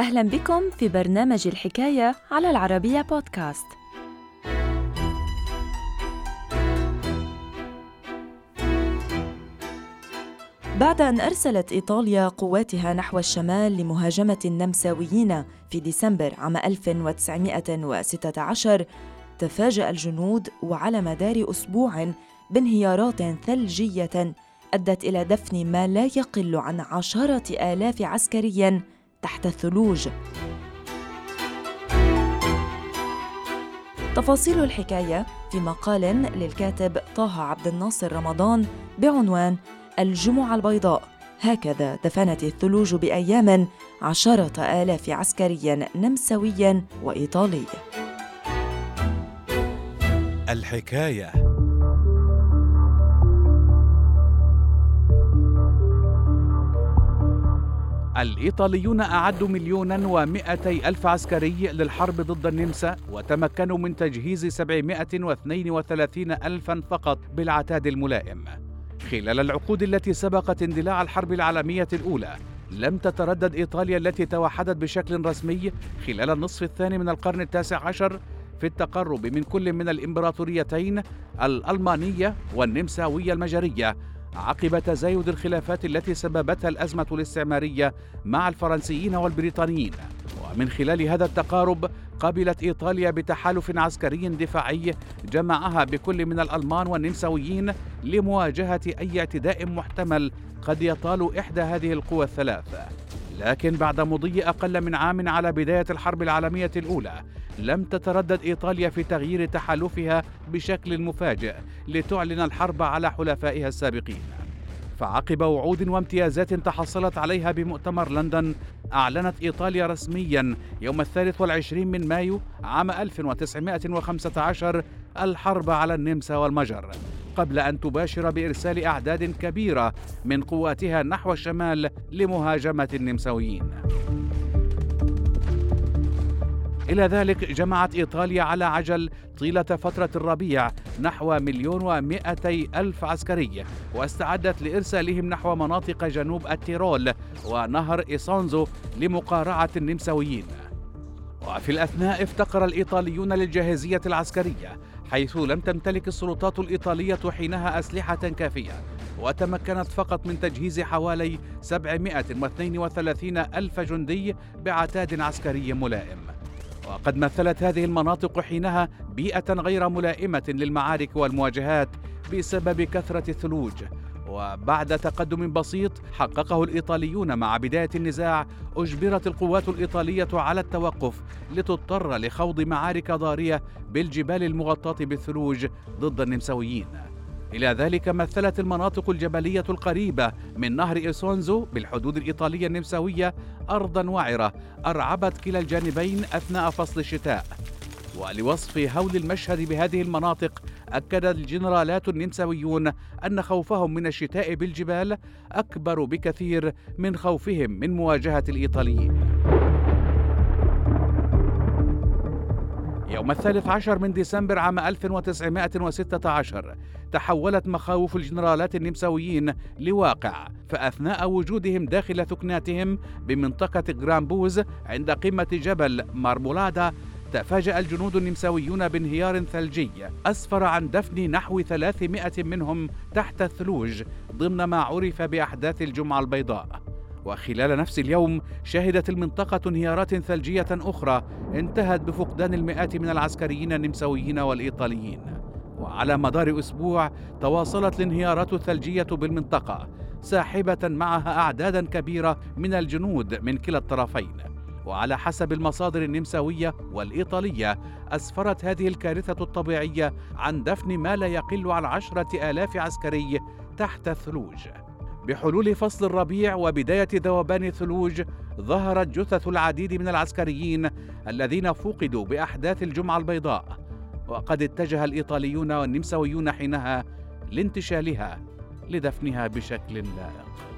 أهلا بكم في برنامج الحكاية على العربية بودكاست. بعد أن أرسلت إيطاليا قواتها نحو الشمال لمهاجمة النمساويين في ديسمبر عام 1916 تفاجأ الجنود وعلى مدار أسبوع بانهيارات ثلجية أدت إلى دفن ما لا يقل عن عشرة آلاف عسكري تحت الثلوج. تفاصيل الحكاية في مقال للكاتب طه عبد الناصر رمضان بعنوان الجمعة البيضاء. هكذا دفنت الثلوج بأيام عشرة آلاف عسكري نمساوي وإيطالي. الحكاية. الإيطاليون أعدوا مليونا ومائتي ألف عسكري للحرب ضد النمسا وتمكنوا من تجهيز 732 ألفا فقط بالعتاد الملائم. خلال العقود التي سبقت اندلاع الحرب العالمية الأولى لم تتردد إيطاليا التي توحدت بشكل رسمي خلال النصف الثاني من القرن التاسع عشر في التقرب من كل من الإمبراطوريتين الألمانية والنمساوية المجرية. عقب تزايد الخلافات التي سببتها الأزمة الاستعمارية مع الفرنسيين والبريطانيين. ومن خلال هذا التقارب قبلت إيطاليا بتحالف عسكري دفاعي جمعها بكل من الألمان والنمساويين لمواجهة أي اعتداء محتمل قد يطال إحدى هذه القوى الثلاث. لكن بعد مضي أقل من عام على بداية الحرب العالمية الأولى لم تتردد إيطاليا في تغيير تحالفها بشكل مفاجئ لتعلن الحرب على حلفائها السابقين. فعقب وعود وامتيازات تحصلت عليها بمؤتمر لندن أعلنت إيطاليا رسميا يوم الثالث والعشرين من مايو عام 1915 الحرب على النمسا والمجر قبل أن تباشر بإرسال أعداد كبيرة من قواتها نحو الشمال لمهاجمة النمساويين. إلى ذلك جمعت إيطاليا على عجل طيلة فترة الربيع نحو مليون ومائتي ألف عسكري واستعدت لإرسالهم نحو مناطق جنوب التيرول ونهر إيسونزو لمقارعة النمساويين. وفي الأثناء افتقر الإيطاليون للجاهزية العسكرية حيث لم تمتلك السلطات الإيطالية حينها أسلحة كافية وتمكنت فقط من تجهيز حوالي 732 ألف جندي بعتاد عسكري ملائم. وقد مثلت هذه المناطق حينها بيئة غير ملائمة للمعارك والمواجهات بسبب كثرة الثلوج. وبعد تقدم بسيط حققه الإيطاليون مع بداية النزاع أجبرت القوات الإيطالية على التوقف لتضطر لخوض معارك ضارية بالجبال المغطاة بالثلوج ضد النمساويين. إلى ذلك مثلت المناطق الجبلية القريبة من نهر إيسونزو بالحدود الإيطالية النمساوية أرضا وعرة أرعبت كلا الجانبين أثناء فصل الشتاء. ولوصف هول المشهد بهذه المناطق أكد الجنرالات النمساويون أن خوفهم من الشتاء بالجبال أكبر بكثير من خوفهم من مواجهة الإيطاليين. يوم الثالث عشر من ديسمبر عام 1916 تحولت مخاوف الجنرالات النمساويين لواقع فأثناء وجودهم داخل ثكناتهم بمنطقة جرامبوز عند قمة جبل مارمولادا تفاجأ الجنود النمساويون بانهيار ثلجي أسفر عن دفن نحو 300 منهم تحت الثلوج ضمن ما عرف بأحداث الجمعة البيضاء. وخلال نفس اليوم شهدت المنطقة انهيارات ثلجية أخرى انتهت بفقدان المئات من العسكريين النمساويين والإيطاليين. وعلى مدار أسبوع تواصلت الانهيارات الثلجية بالمنطقة ساحبة معها أعدادا كبيرة من الجنود من كلا الطرفين. وعلى حسب المصادر النمساوية والإيطالية أسفرت هذه الكارثة الطبيعية عن دفن ما لا يقل عن عشرة آلاف عسكري تحت الثلوج. بحلول فصل الربيع وبداية ذوبان الثلوج ظهرت جثث العديد من العسكريين الذين فقدوا بأحداث الجمعة البيضاء. وقد اتجه الإيطاليون والنمساويون حينها لانتشالها لدفنها بشكل لائق